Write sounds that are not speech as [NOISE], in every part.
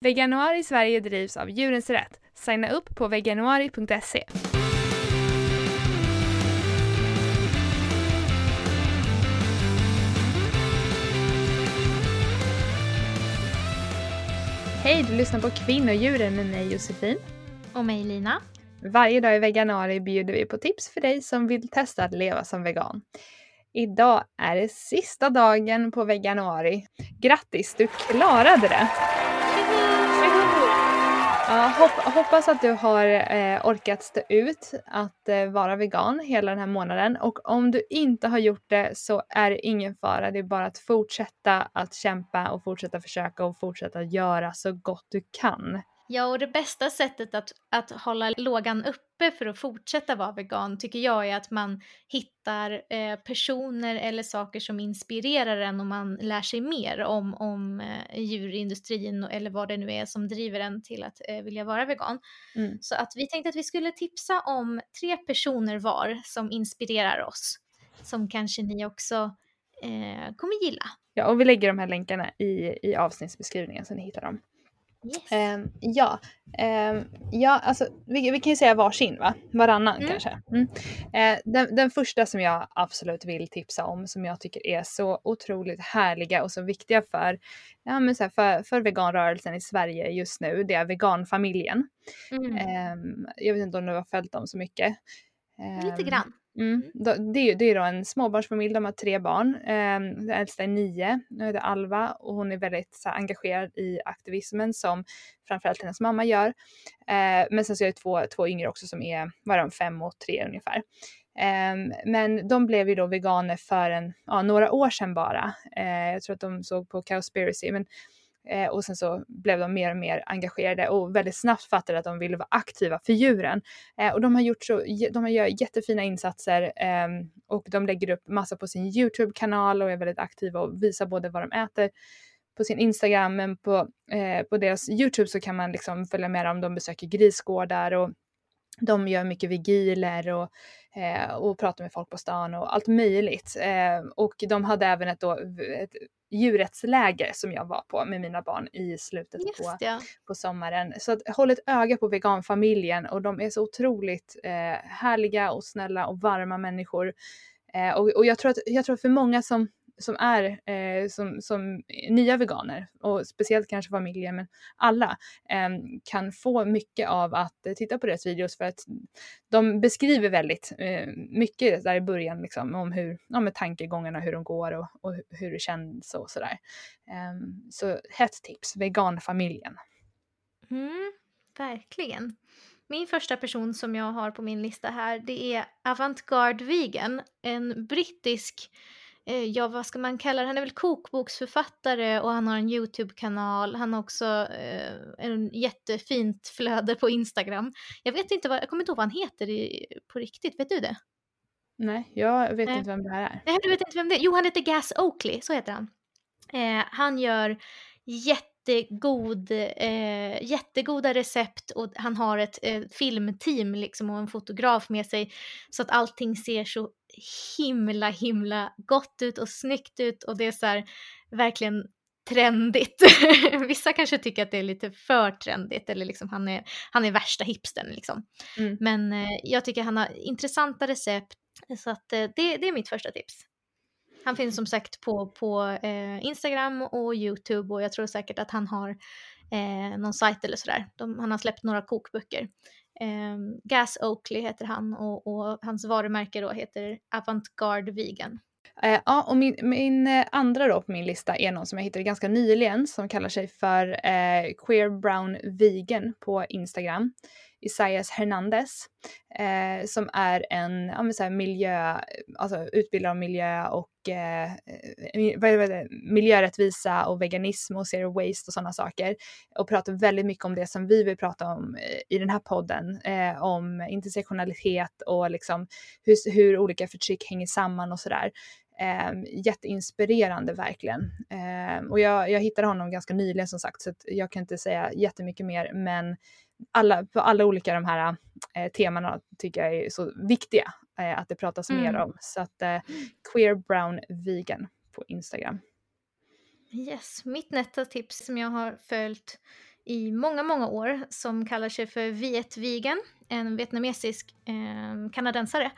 Veganuari Sverige drivs av Djurens Rätt. Signa upp på veganuari.se. Hej, du lyssnar på Kvinnodjuren med mig Josefin. Och mig Lina. Varje dag i veganuari bjuder vi på tips för dig som vill testa att leva som vegan. Idag är det sista dagen på veganuari. Grattis, du klarade det! Ja, hopp, hoppas att du har eh, orkat stå ut att eh, vara vegan hela den här månaden och om du inte har gjort det så är det ingen fara. Det är bara att fortsätta att kämpa och fortsätta försöka och fortsätta göra så gott du kan. Ja, och det bästa sättet att, att hålla lågan uppe för att fortsätta vara vegan tycker jag är att man hittar eh, personer eller saker som inspirerar en och man lär sig mer om, om eh, djurindustrin eller vad det nu är som driver en till att eh, vilja vara vegan. Mm. Så att vi tänkte att vi skulle tipsa om tre personer var som inspirerar oss, som kanske ni också eh, kommer gilla. Ja, och vi lägger de här länkarna i, i avsnittsbeskrivningen så ni hittar dem. Yes. Um, ja, um, ja alltså, vi, vi, kan ju säga varsin va? Varannan mm. kanske. Mm. Uh, den, den, första som jag absolut vill tipsa om som jag tycker är så otroligt härliga och så viktiga för, ja, men så här, för, för veganrörelsen i Sverige just nu, det är veganfamiljen. Mm. Um, jag vet inte om du har följt dem så mycket. Lite grann. Mm. Det, det är då en småbarnsfamilj, de har tre barn. Eh, den äldsta är nio, nu heter Alva och hon är väldigt så här, engagerad i aktivismen som framförallt hennes mamma gör. Eh, men sen så är det två, två yngre också som är, vad de, fem och tre ungefär. Eh, men de blev ju då veganer för en, ja, några år sedan bara. Jag tror att de såg på Cowspiracy, men Eh, och sen så blev de mer och mer engagerade och väldigt snabbt fattade att de ville vara aktiva för djuren. Eh, och de har gjort så, de har gjort jättefina insatser eh, och de lägger upp massa på sin Youtube-kanal och är väldigt aktiva och visar både vad de äter på sin Instagram men på, eh, på deras Youtube så kan man liksom följa med dem. De besöker grisgårdar och de gör mycket vigiler och, eh, och pratar med folk på stan och allt möjligt. Eh, och de hade även ett, då, ett djurrättsläger som jag var på med mina barn i slutet på, ja. på sommaren. Så att, håll ett öga på veganfamiljen och de är så otroligt eh, härliga och snälla och varma människor. Eh, och, och jag tror att jag tror för många som som är eh, som, som nya veganer och speciellt kanske familjer men alla eh, kan få mycket av att eh, titta på deras videos för att de beskriver väldigt eh, mycket där i början liksom om hur, ja, med tankegångarna, hur de går och, och hur det känns och sådär. Ehm, så hett tips, veganfamiljen. Mm, verkligen. Min första person som jag har på min lista här det är Avantgarde Vegan, en brittisk ja vad ska man kalla det, han är väl kokboksförfattare och han har en YouTube-kanal, han har också eh, en jättefint flöde på Instagram. Jag vet inte vad, jag kommer inte ihåg vad han heter i, på riktigt, vet du det? Nej, jag vet eh. inte vem det här är. Nej, du vet inte vem det är? Jo, han heter Gas Oakley, så heter han. Eh, han gör jättegod, eh, jättegoda recept och han har ett eh, filmteam liksom och en fotograf med sig så att allting ser så himla himla gott ut och snyggt ut och det är så här verkligen trendigt. [LAUGHS] Vissa kanske tycker att det är lite för trendigt eller liksom han är, han är värsta hipstern liksom. Mm. Men eh, jag tycker han har intressanta recept så att eh, det, det är mitt första tips. Han finns som sagt på, på eh, Instagram och YouTube och jag tror säkert att han har eh, någon sajt eller sådär. De, han har släppt några kokböcker. Eh, Gas Oakley heter han och, och hans varumärke då heter Avantgarde Vegan. Eh, ja, och min, min eh, andra då på min lista är någon som jag hittade ganska nyligen som kallar sig för eh, Queer Brown Vegan på Instagram. Isaias Hernandez eh, som är en ja, men så här, miljö, alltså utbildare om miljö och eh, eh vad är det, miljörättvisa och veganism och zero waste och sådana saker och pratar väldigt mycket om det som vi vill prata om eh, i den här podden eh, om intersektionalitet och liksom hur, hur olika förtryck hänger samman och sådär. Eh, jätteinspirerande verkligen. Eh, och jag, jag hittade honom ganska nyligen som sagt så jag kan inte säga jättemycket mer men alla, på alla olika de här eh, temana tycker jag är så viktiga eh, att det pratas mm. mer om. Så att eh, Queer Brown Vegan på Instagram. Yes, mitt nästa tips som jag har följt i många, många år som kallar sig för Viet Vegan, en vietnamesisk eh, kanadensare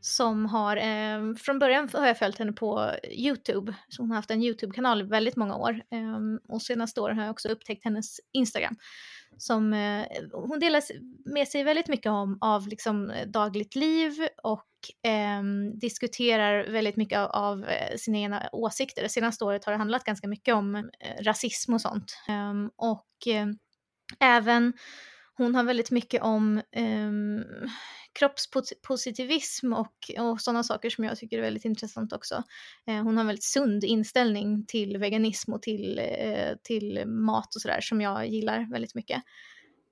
som har, eh, från början har jag följt henne på YouTube, så hon har haft en YouTube-kanal i väldigt många år. Eh, och senaste åren har jag också upptäckt hennes Instagram. Som, eh, hon delar med sig väldigt mycket om, av liksom, eh, dagligt liv och ehm, diskuterar väldigt mycket av, av eh, sina egna åsikter. Det senaste året har det handlat ganska mycket om eh, rasism och sånt. Ehm, och eh, även hon har väldigt mycket om um, kroppspositivism och, och sådana saker som jag tycker är väldigt intressant också. Eh, hon har en väldigt sund inställning till veganism och till, eh, till mat och sådär som jag gillar väldigt mycket.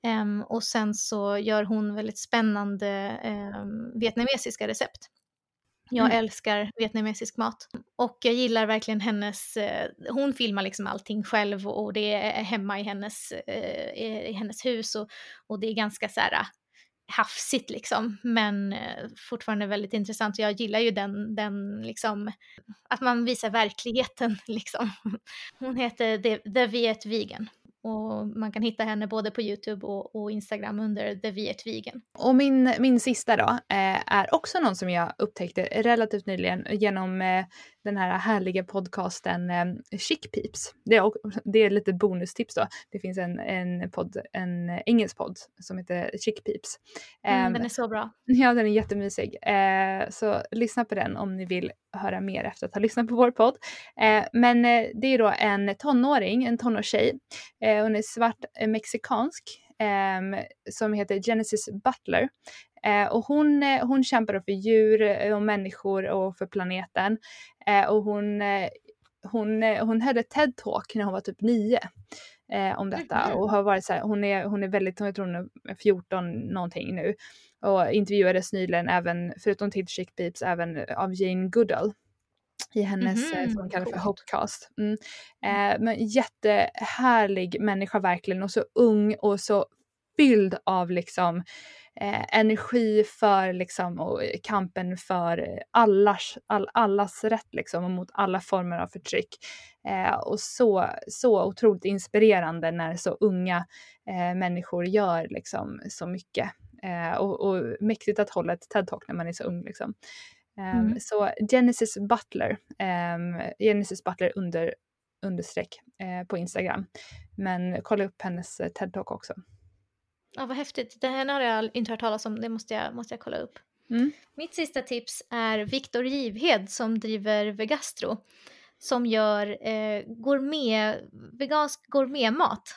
Um, och sen så gör hon väldigt spännande um, vietnamesiska recept. Jag mm. älskar vietnamesisk mat. Och jag gillar verkligen hennes, eh, hon filmar liksom allting själv och, och det är hemma i hennes, eh, i hennes hus och, och det är ganska så här hafsigt liksom, men eh, fortfarande väldigt intressant. Jag gillar ju den, den liksom, att man visar verkligheten [LAUGHS] liksom. Hon heter The, The Viet Vegan. Och man kan hitta henne både på Youtube och, och Instagram under The Viet Vegan. Och min, min sista då eh, är också någon som jag upptäckte relativt nyligen genom eh, den här härliga podcasten eh, Chic Peeps. Det är, det är lite bonustips då. Det finns en, en, podd, en engelsk podd som heter Chic Peeps. Mm, den ehm, är så bra. [LAUGHS] Ja, den är jättemysig. Eh, så lyssna på den om ni vill höra mer efter att ha lyssnat på vår podd. Eh, men eh, det är då en tonåring, en tonårstjej. Eh, hon är svart mexikansk som heter Genesis Butler. Eh, och hon, eh, hon kämpar för djur och människor och för planeten. och hon, hon, hon hade TED-talk när hon var typ nio eh, om detta mm. och har varit så här, hon är, hon är väldigt, jag tror hon är 14 någonting nu och intervjuades nyligen även, förutom till Chick Peeps, även av Jane Goodall i hennes, mm -hmm. som hon kallar för Hopecast. Mm. mm. Eh, men jättehärlig människa verkligen och så ung och så fylld av liksom eh, energi för liksom och kampen för allas, all, allas rätt liksom och mot alla former av förtryck. Eh, och så, så otroligt inspirerande när så unga eh, människor gör liksom så mycket. Eh, och, och mäktigt att hålla ett TED-talk när man är så ung liksom. Um, mm. Så Genesis Butler, um, Genesis Butler under, understreck uh, på Instagram. Men kolla upp hennes uh, TED-talk också. Ja, vad häftigt. Det här har jag inte hört talas om. Det måste jag, måste jag kolla upp. Mm. Mitt sista tips är Viktor Givhed som driver Vegastro. Som gör eh, gourmet, vegansk gourmetmat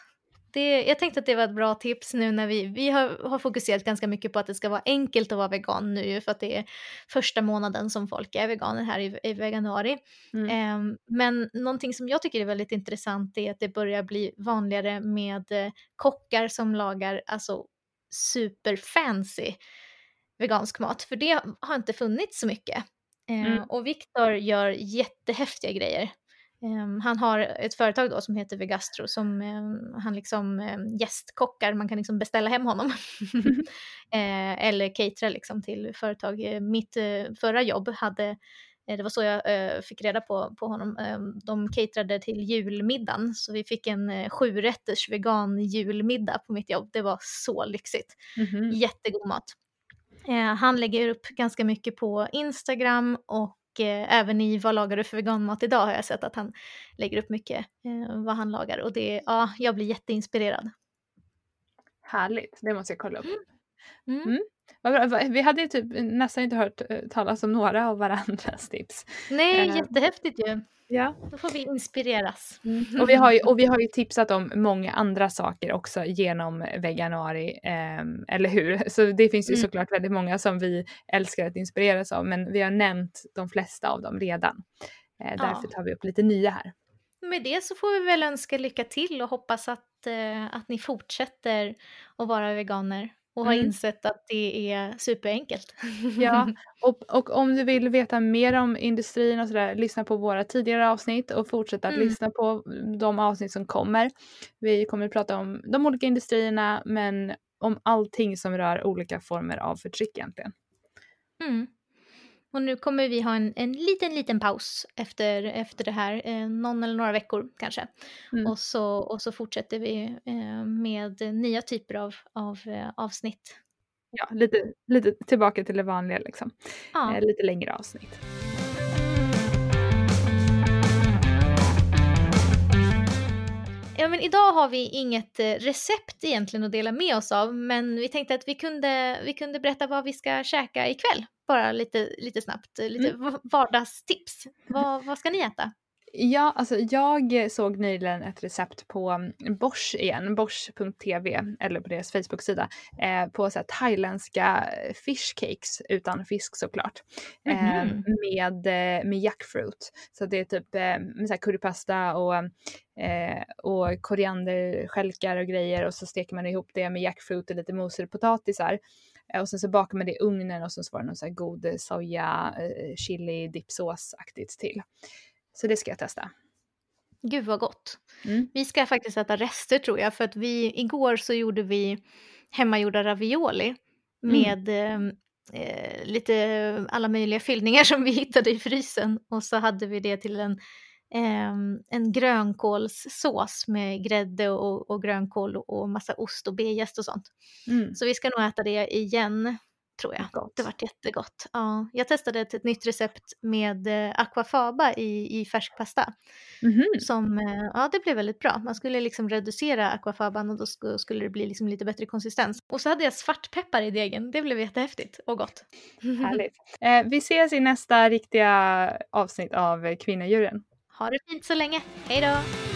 det, jag tänkte att det var ett bra tips nu när vi, vi har, har, fokuserat ganska mycket på att det ska vara enkelt att vara vegan nu för att det är första månaden som folk är veganer här i, i veganuari. Mm. Um, men någonting som jag tycker är väldigt intressant är att det börjar bli vanligare med uh, kockar som lagar alltså superfancy vegansk mat, för det har inte funnits så mycket. Uh, mm. Och Viktor gör jättehäftiga grejer. Um, han har ett företag då som heter Vegastro som um, han liksom um, gästkockar, man kan liksom beställa hem honom. uh, [LAUGHS] eller catera liksom till företag. Uh, mitt uh, förra jobb hade, det var så jag fick reda på, på honom, de caterade till julmiddagen så vi fick en sjurätters vegan julmiddag på mitt jobb. Det var så lyxigt. Mm -hmm. Jättegod mat. han lägger upp ganska mycket på Instagram och eh, även i Vad lagar du för veganmat idag har jag sett att han lägger upp mycket eh, vad han lagar och det, ja, jag blir jätteinspirerad. Härligt, det måste jag kolla upp. Mm. Mm. Mm. Vi hade typ nästan inte hört eh, talas om några av varandras [LAUGHS] tips. Nej, uh, jättehäftigt ju. Ja. Då får vi inspireras. Mm. Och, vi har ju, och vi har ju tipsat om många andra saker också genom veganuari, eh, eller hur? [LAUGHS] Så det finns ju mm. såklart väldigt många som vi älskar att inspireras av, men vi har nämnt de flesta av dem redan. Eh, därför ja. tar vi upp lite nya här. Med det så får vi väl önska lycka till och hoppas att, eh, att ni fortsätter att vara veganer och har mm. insett att det är superenkelt. Ja, [LAUGHS] och, och om du vill veta mer om industrin och sådär, lyssna på våra tidigare avsnitt och fortsätta att mm. lyssna på de avsnitt som kommer. Vi kommer att prata om de olika industrierna men om allting som rör olika former av förtryck egentligen. Mm. Och nu kommer vi ha en, en liten, liten paus efter, efter det här, eh, någon eller några veckor kanske. Mm. Och, så, och så fortsätter vi eh, med nya typer av, av eh, avsnitt. Ja, lite, lite tillbaka till det vanliga liksom. Ja. Eh, lite längre avsnitt. Men idag har vi inget eh, recept egentligen att dela med oss av, men vi tänkte att vi kunde, vi kunde berätta vad vi ska käka ikväll. Bara lite, lite snabbt, lite mm. vardagstips. Vad, vad ska ni äta? Ja, alltså jag såg nyligen ett recept på mm, Bosch igen, bosch.tv eller på deras Facebook-sida eh, på så här, thailändska fish cakes utan fisk såklart. Mm -hmm. eh, med, med jackfruit. Så det är typ eh, med så här currypasta och, eh, och korianderstjälkar och grejer och så steker man ihop det med jackfruit och lite mosade potatisar. Eh, och sen så bakar man det i ugnen och sen så var det någon så här god soja, eh, chili, dipsås-aktigt till. Så det ska jag testa. Gud vad gott. Mm. Vi ska faktiskt äta rester tror jag för att vi igår så gjorde vi hemmagjorda ravioli mm. med mm. eh, lite alla möjliga fyllningar som vi hittade i frysen och så hade vi det till en, eh, en grönkålssås med grädde och, och grönkål och massa ost och begäst och sånt. Mm. Så vi ska nog äta det igen tror jag. Gott. Det vart jättegott. Ja, jag testade ett, ett nytt recept med eh, aquafaba i, i färskpasta. Mm -hmm. Som, eh, ja det blev väldigt bra. Man skulle liksom reducera aquafaban och då sk skulle det bli liksom lite bättre konsistens. Och så hade jag svartpeppar i degen. Det blev jättehäftigt och gott. [LAUGHS] Härligt. Eh, vi ses i nästa riktiga avsnitt av Kvinnodjuren. Ha det fint så länge. Hej då!